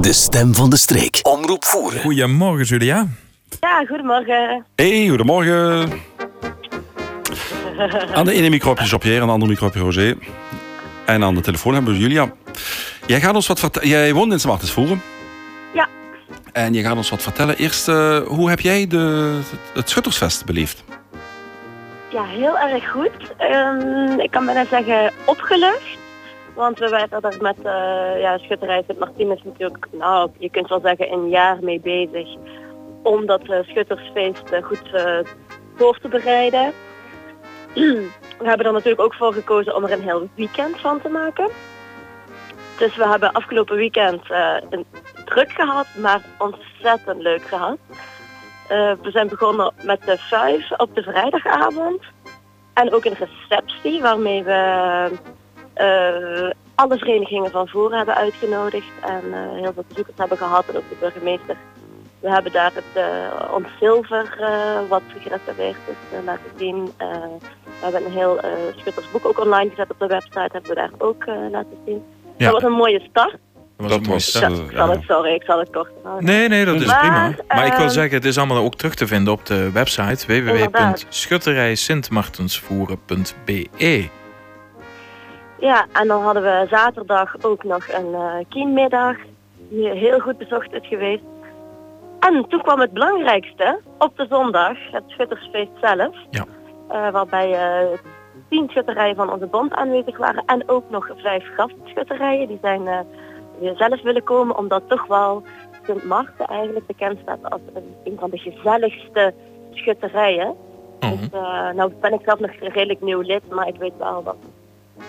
De stem van de streek. Omroep voeren. Goedemorgen, Julia. Ja, goedemorgen. Hey, goedemorgen. Aan de ene microopje Jean-Pierre en aan de andere microopje Roger. En aan de telefoon hebben we Julia. Jij gaat ons wat vertellen. Jij woont in Smartensvoeren. Ja. En je gaat ons wat vertellen. Eerst, eh, hoe heb jij de, het Schuttersfest beleefd? Ja, heel erg goed. Ehm, ik kan bijna zeggen opgelucht. Want we waren er met uh, ja, Schutterij Sint Martinus natuurlijk, nou, je kunt wel zeggen een jaar mee bezig. Om dat uh, Schuttersfeest uh, goed voor te bereiden. we hebben er natuurlijk ook voor gekozen om er een heel weekend van te maken. Dus we hebben afgelopen weekend een druk gehad, maar ontzettend leuk gehad. we zijn begonnen met de vijf op de vrijdagavond. En ook een receptie waarmee we alle verenigingen van voren hebben uitgenodigd en uh, heel veel bezoekers hebben gehad en ook de burgemeester. We hebben daar het uh, ons zilver wat gereserveerd is laten zien. we hebben een heel schuttersboek ook online gezet op de website, hebben we daar ook laten zien. Ja. Dat was een mooie start. Dat was een mooie start. Ja, ik zal het, sorry, ik zal het kort houden. Nee, nee, dat is maar, prima. Maar ik wil zeggen, het is allemaal ook terug te vinden op de website www.schutterijsintmartensvoeren.be. Ja, en dan hadden we zaterdag ook nog een uh, kienmiddag, die heel goed bezocht is geweest. En toen kwam het belangrijkste, op de zondag, het Schuttersfeest zelf. Ja. Uh, waarbij uh, tien schutterijen van onze bond aanwezig waren en ook nog vijf gastschutterijen. Die zijn weer zelf willen komen, omdat toch wel Sint Maarten eigenlijk bekend staat als een, een van de gezelligste schutterijen. Mhm. Dus nou ben ik zelf nog redelijk nieuw lid, maar ik weet wel dat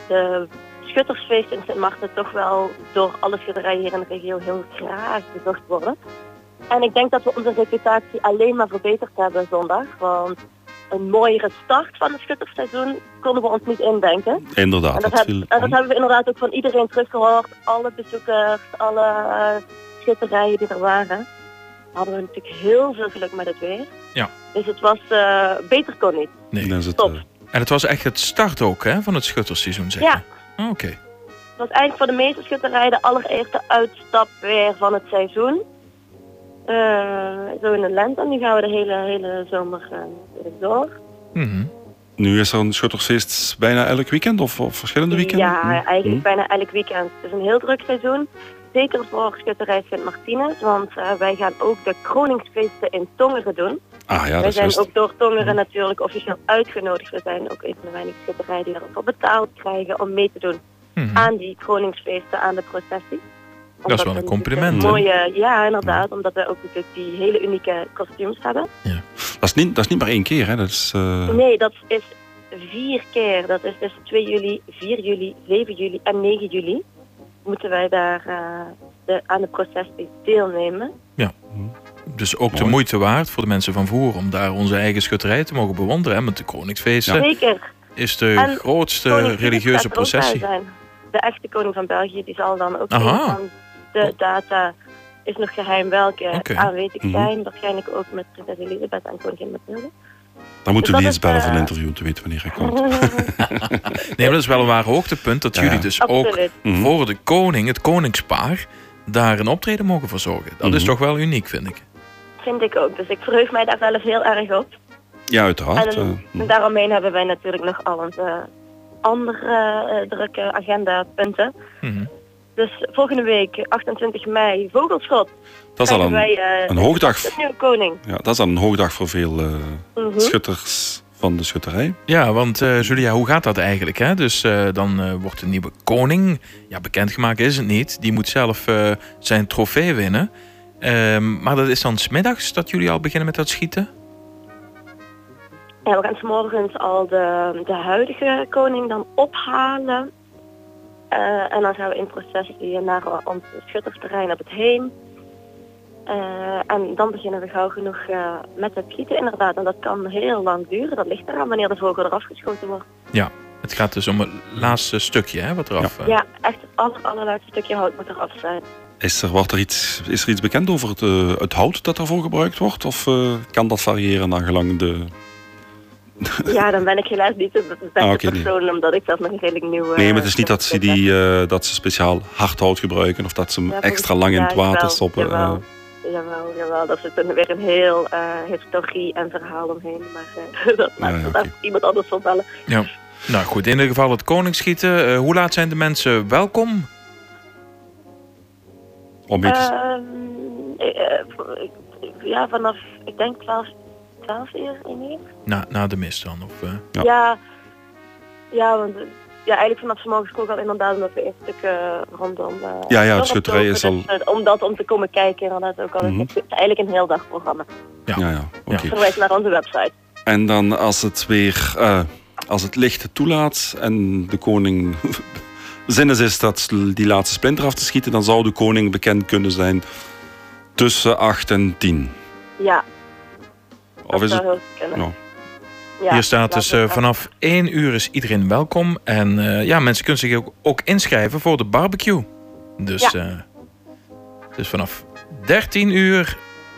de schuttersfeest in Sint Maarten toch wel door alle schutterijen hier in de regio heel graag bezocht worden. En ik denk dat we onze reputatie alleen maar verbeterd hebben zondag. Want een mooiere start van het schutterseizoen konden we ons niet indenken. Inderdaad. En dat, heb, en dat hebben we inderdaad ook van iedereen teruggehoord. Alle bezoekers, alle uh, schutterijen die er waren. Hadden we natuurlijk heel veel geluk met het weer. Ja. Dus het was, uh, beter kon niet. Nee. Dan is het, Top. En het was echt het start ook hè, van het schuttersseizoen, zeg Ja. Oh, Oké. Het was eigenlijk voor de meeste schutterijen de allereerste uitstap weer van het seizoen. Eh, zo in de lente. En nu gaan we de hele, hele zomer eh, door. Mhm. nu is er een Schuttersfeest bijna elk weekend of, of verschillende weekenden? Ja, eigenlijk Hm. bijna elk weekend. Het is een heel druk seizoen. Zeker voor schutterij Sint Martinus. Want eh, wij gaan ook de kroningsfeesten in Tongeren doen. Ah ja, wij zijn juist. ook door Tongeren natuurlijk officieel uitgenodigd. We zijn ook een van de weinige schutterijen die ervoor betaald krijgen om mee te doen Mhm. aan die kroningsfeesten, aan de processie. Dat is wel we een compliment? Mooie, ja, inderdaad. Omdat we ook natuurlijk die hele unieke kostuums hebben. Dat, is niet, dat is niet maar één keer, hè? Dat is, eh, Nee, dat is vier keer. Dat is dus 2 juli, 4 juli, 7 juli en 9 juli. Moeten wij daar eh, de, aan de processie deelnemen. Dus ook de moeite waard voor de mensen van Voer om daar onze eigen schutterij te mogen bewonderen. Hè? Met de Koningsfeesten Zeker. is de En grootste Koning religieuze processie. De echte koning van België die zal dan ook van de data is nog geheim welke Oké. aanwezig Mhm. zijn. Waarschijnlijk ook met prinses Elisabeth en koningin Mathilde. Dan moeten we is, eens bellen voor een eh, interview om te weten wanneer hij komt. Nee, maar dat is wel een waar hoogtepunt dat Ja. jullie dus ook Absoluut. Mhm. voor de koning, het koningspaar, daar een optreden mogen verzorgen. Dat is Mhm. toch wel uniek, vind ik. Vind ik ook. Dus ik verheug mij daar zelf heel erg op. Ja, uiteraard. En, eh, en hm. daaromheen hebben wij natuurlijk nog al onze andere eh, drukke agendapunten. Mhm. Dus volgende week, 28 mei, Vogelschot. dat is al een, wij, eh, een hoogdag. De nieuwe koning. Ja, dat is al een hoogdag voor veel eh, Mhm. schutters van de schutterij. Ja, want eh, Julia, hoe gaat dat eigenlijk? Hè? Dus eh, dan eh, wordt een nieuwe koning, ja, bekendgemaakt is het niet. Die moet zelf eh, zijn trofee winnen. Ehm, maar dat is dan smiddags dat jullie al beginnen met dat schieten? Ja, we gaan 's morgens al de, de huidige koning dan ophalen. Eh, en dan gaan we in processie naar ons schuttersterrein op het heen. Eh, en dan beginnen we gauw genoeg eh, met het schieten inderdaad. En dat kan heel lang duren. Dat ligt eraan wanneer de vogel eraf geschoten wordt. Het gaat dus om het laatste stukje hè, wat eraf... eh, Ja, echt het aller, allerlaatste stukje hout moet eraf zijn. Is er, wordt er, iets, is er iets bekend over het, het hout dat ervoor gebruikt wordt? Of eh, kan dat variëren naar gelang de, Ja, dan ben ik helaas niet de beste Ah, nee. persoon, omdat ik zelf nog redelijk nieuw... Nee, eh, maar het is niet dat ze, die, eh, dat ze speciaal hardhout gebruiken of dat ze hem Ja, extra lang in het water jawel, stoppen. Jawel, eh. jawel, jawel. Dat zit er weer een heel eh, historie en verhaal omheen. Maar eh, dat ja, af iemand anders vertellen. Ja. Nou goed, in ieder geval het koningsschieten. Eh, hoe laat zijn de mensen welkom? om te- Ehm, eh, eh, ja, vanaf, ik denk 12, 12 uur in hier. Na, na de mis dan? Of, eh? Ja. Ja. ja, want ja, eigenlijk vanaf vroeg al inderdaad omdat we eerst een stuk eh, rondom... eh, Ja, ja, het schutterij is lopen. Dus, om dat om te komen kijken inderdaad ook al. Mhm. Het is eigenlijk een heel dag programma. ja. ja, ja, oké. Verwijs naar onze website. En dan als het weer, eh, als het licht het toelaat en de koning zin is, is dat die laatste splinter af te schieten, dan zou de koning bekend kunnen zijn tussen 8 en 10. Ja, Of is het? kunnen. Ja. Ja, Hier staat dus eh, vanaf 1 uur is iedereen welkom. En eh, ja, mensen kunnen zich ook, ook inschrijven voor de barbecue. Dus, eh, dus vanaf 13 uur,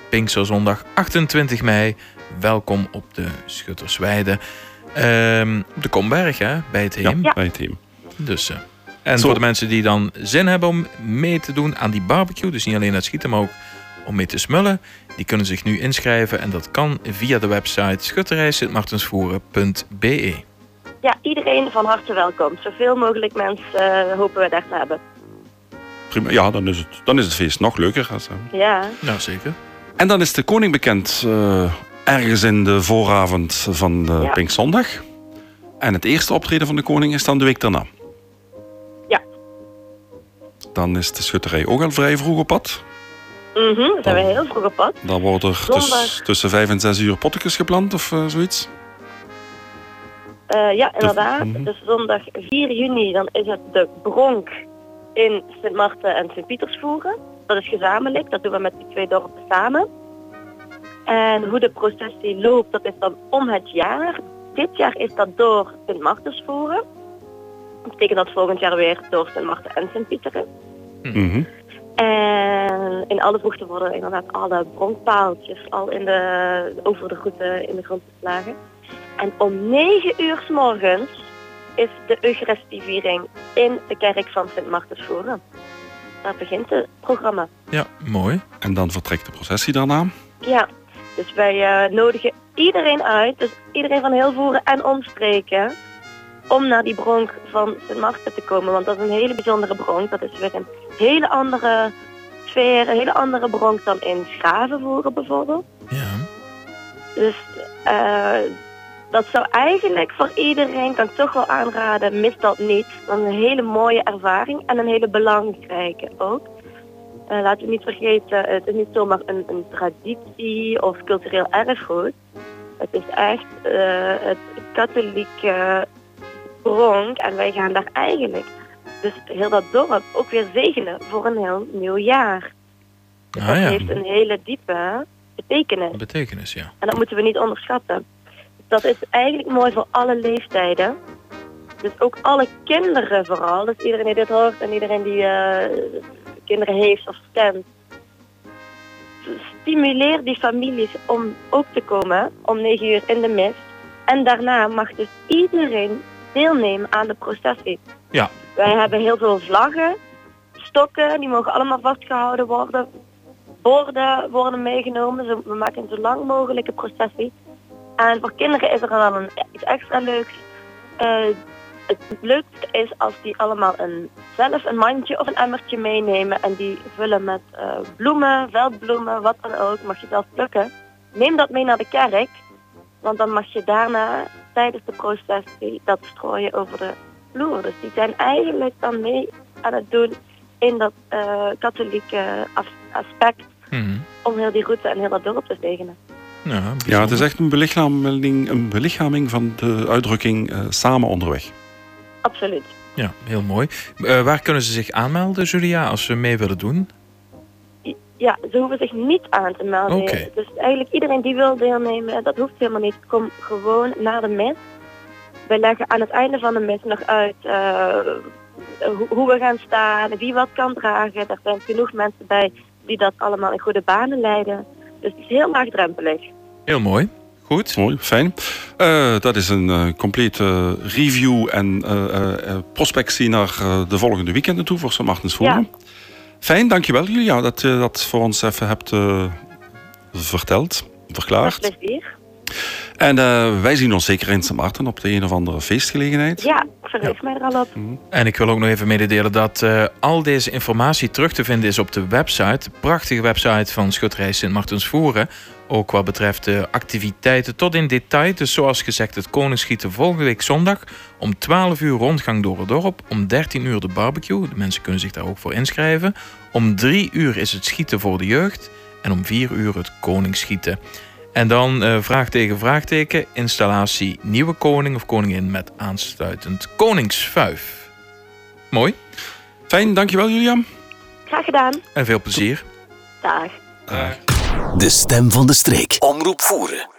Pinksterzondag 28 mei, welkom op de Schuttersweide. Ehm, op de Komberg, hè, bij het Heem. Ja. bij het team. Dus, eh, en Zo. voor de mensen die dan zin hebben om mee te doen aan die barbecue, dus niet alleen het schieten, maar ook om mee te smullen, die kunnen zich nu inschrijven en dat kan via de website schutterijsintmartensvoeren.be. Ja, iedereen van harte welkom. Zoveel mogelijk mensen eh, hopen we daar te hebben. Prima. Ja, dan is, het, dan is het feest nog leuker. Als, eh. Ja, Nou, zeker. En dan is de koning bekend eh, ergens in de vooravond van de Ja. Pinkzondag. En het eerste optreden van de koning is dan de week daarna. Ja. Dan is de schutterij ook al vrij vroeg op pad. Mhm, dan zijn we heel vroeg op pad. Dan worden er tuss- tussen vijf en zes uur pottekens geplant of eh, zoiets. Eh, ja, inderdaad. Mhm. Dus zondag 4 juni dan is het de bronk in Sint Maarten en Sint Pietersvoeren. Dat is gezamenlijk, dat doen we met die twee dorpen samen. En hoe de processie loopt, dat is dan om het jaar. Dit jaar is dat door Sint Maartensvoeren. Dat betekent dat volgend jaar weer door Sint Maarten en Sint Pieteren. Mhm. En in alle vroegte worden inderdaad alle bronkpaaltjes al in de, over de route in de grond geslagen. En om 9 uur s morgens is de Eucharistieviering in de kerk van Sint Martensvoeren. Daar begint het programma. Ja, mooi. En dan vertrekt de processie daarna. Ja, dus wij eh, nodigen iedereen uit, dus iedereen van heel voeren en omstreken, om naar die bronk van Sint Marten te komen. Want dat is een hele bijzondere bronk. Dat is weer een hele andere sfeer, een hele andere bronk dan in Schavenvoeren bijvoorbeeld. Ja. Dus eh, dat zou eigenlijk voor iedereen, kan ik toch wel aanraden, mis dat niet. Dat is een hele mooie ervaring en een hele belangrijke ook. Eh, laten we niet vergeten, het is niet zomaar een, een traditie of cultureel erfgoed. Het is echt eh, het katholieke bronk en wij gaan daar eigenlijk dus heel dat dorp ook weer zegenen voor een heel nieuw jaar. Dus Ah dat ja, heeft een hele diepe betekenis. betekenis, ja. En dat moeten we niet onderschatten. Dat is eigenlijk mooi voor alle leeftijden. Dus ook alle kinderen vooral. Dus iedereen die dit hoort en iedereen die eh, kinderen heeft of kent. Stimuleer die families om ook te komen om 9 uur in de mis. En daarna mag dus iedereen deelnemen aan de processie. Ja. Wij hebben heel veel vlaggen, stokken, die mogen allemaal vastgehouden worden. Borden worden meegenomen. We maken een zo lang mogelijke processie. En voor kinderen is er dan een, iets extra leuks. Eh, het leukste is als die allemaal een, zelf een mandje of een emmertje meenemen en die vullen met eh, bloemen, veldbloemen, wat dan ook, mag je zelf plukken. Neem dat mee naar de kerk, want dan mag je daarna tijdens de processie dat strooien over de vloer. Dus die zijn eigenlijk dan mee aan het doen in dat eh, katholieke as- aspect Mhm. om heel die route en heel dat dorp te zegenen. Ja, Ja, het is echt een belichaming, een belichaming van de uitdrukking eh, samen onderweg. Absoluut. Ja, heel mooi. Eh, waar kunnen ze zich aanmelden, Julia, als ze mee willen doen? Ja, ze hoeven zich niet aan te melden. Dus eigenlijk iedereen die wil deelnemen, dat hoeft helemaal niet. Kom gewoon naar de mis. Wij leggen aan het einde van de mis nog uit eh, hoe, hoe we gaan staan, wie wat kan dragen. Er zijn genoeg mensen bij die dat allemaal in goede banen leiden. Dus het is heel laagdrempelig. Heel mooi. Goed. Mooi, fijn. Uh, dat is een uh, complete review en uh, prospectie naar de volgende weekenden toe voor St. Martens Forum. Ja. Fijn, dankjewel Julia dat je dat voor ons even hebt verteld, verklaard. Met plezier. En uh, wij zien ons zeker in St. Maarten op de een of andere feestgelegenheid. Ja, verheug mij er al op. Mhm. En ik wil ook nog even mededelen dat uh, al deze informatie terug te vinden is op de website. De prachtige website van Schutterij Sint Martens Voeren. Ook wat betreft de activiteiten tot in detail. Dus zoals gezegd het koningsschieten volgende week zondag. Om 12 uur rondgang door het dorp. Om 13 uur de barbecue. De mensen kunnen zich daar ook voor inschrijven. Om 3 uur is het schieten voor de jeugd. En om 4 uur het koningsschieten. En dan uh, vraagteken, vraagteken, installatie nieuwe koning of koningin met aansluitend koningsvuif. Mooi. Fijn, dankjewel Julian. Graag gedaan. En veel plezier. Dag. Dag. De stem van de streek. Omroep voeren.